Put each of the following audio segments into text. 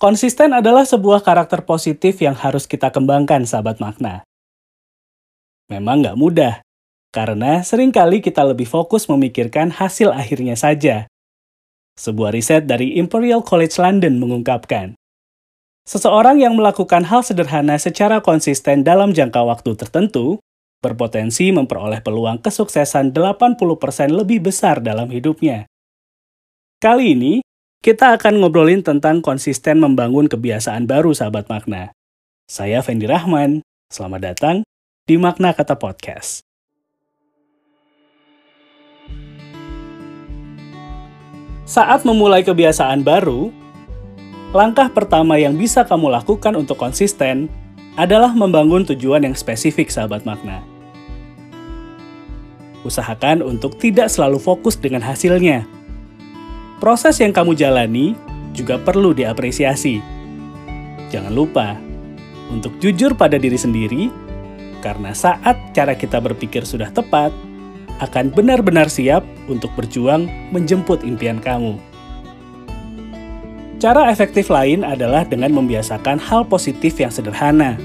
Konsisten adalah sebuah karakter positif yang harus kita kembangkan, sahabat makna. Memang nggak mudah, karena sering kali kita lebih fokus memikirkan hasil akhirnya saja. Sebuah riset dari Imperial College London mengungkapkan, seseorang yang melakukan hal sederhana secara konsisten dalam jangka waktu tertentu berpotensi memperoleh peluang kesuksesan 80% lebih besar dalam hidupnya. Kali ini, kita akan ngobrolin tentang konsisten membangun kebiasaan baru sahabat makna. Saya Fendi Rahman, selamat datang di Makna Kata Podcast. Saat memulai kebiasaan baru, langkah pertama yang bisa kamu lakukan untuk konsisten adalah membangun tujuan yang spesifik sahabat makna. Usahakan untuk tidak selalu fokus dengan hasilnya, Proses yang kamu jalani juga perlu diapresiasi. Jangan lupa untuk jujur pada diri sendiri, karena saat cara kita berpikir sudah tepat, akan benar-benar siap untuk berjuang menjemput impian kamu. Cara efektif lain adalah dengan membiasakan hal positif yang sederhana.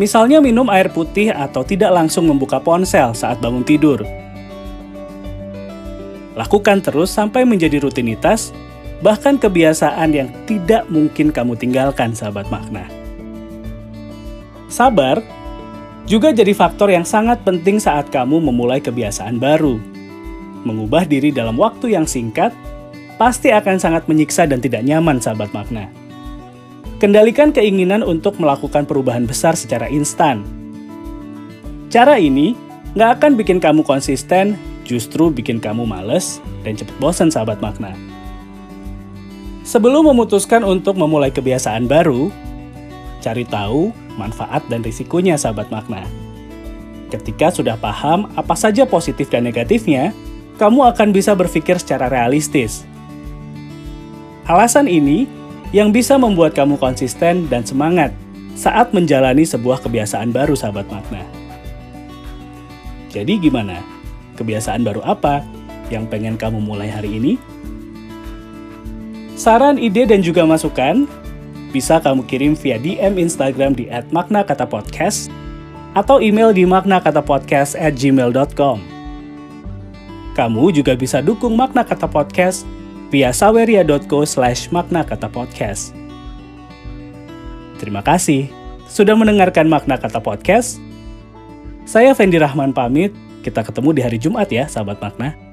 Misalnya minum air putih atau tidak langsung membuka ponsel saat bangun tidur Lakukan terus sampai menjadi rutinitas, bahkan kebiasaan yang tidak mungkin kamu tinggalkan, sahabat makna. Sabar juga jadi faktor yang sangat penting saat kamu memulai kebiasaan baru. Mengubah diri dalam waktu yang singkat pasti akan sangat menyiksa dan tidak nyaman, sahabat makna. Kendalikan keinginan untuk melakukan perubahan besar secara instan. Cara ini nggak akan bikin kamu konsisten justru bikin kamu males dan cepat bosan sahabat makna. Sebelum memutuskan untuk memulai kebiasaan baru, cari tahu manfaat dan risikonya sahabat makna. Ketika sudah paham apa saja positif dan negatifnya, kamu akan bisa berpikir secara realistis. Alasan ini yang bisa membuat kamu konsisten dan semangat saat menjalani sebuah kebiasaan baru sahabat makna. Jadi gimana? Kebiasaan baru apa yang pengen kamu mulai hari ini? Saran, ide, dan juga masukan bisa kamu kirim via DM Instagram di @maknakatapodcast atau email di maknakatapodcast@gmail.com. Kamu juga bisa dukung Makna Kata Podcast via saweria.co slash maknakatapodcast. Terima kasih sudah mendengarkan Makna Kata Podcast. Saya Fendi Rahman pamit. Kita ketemu di hari Jumat ya, sahabat makna.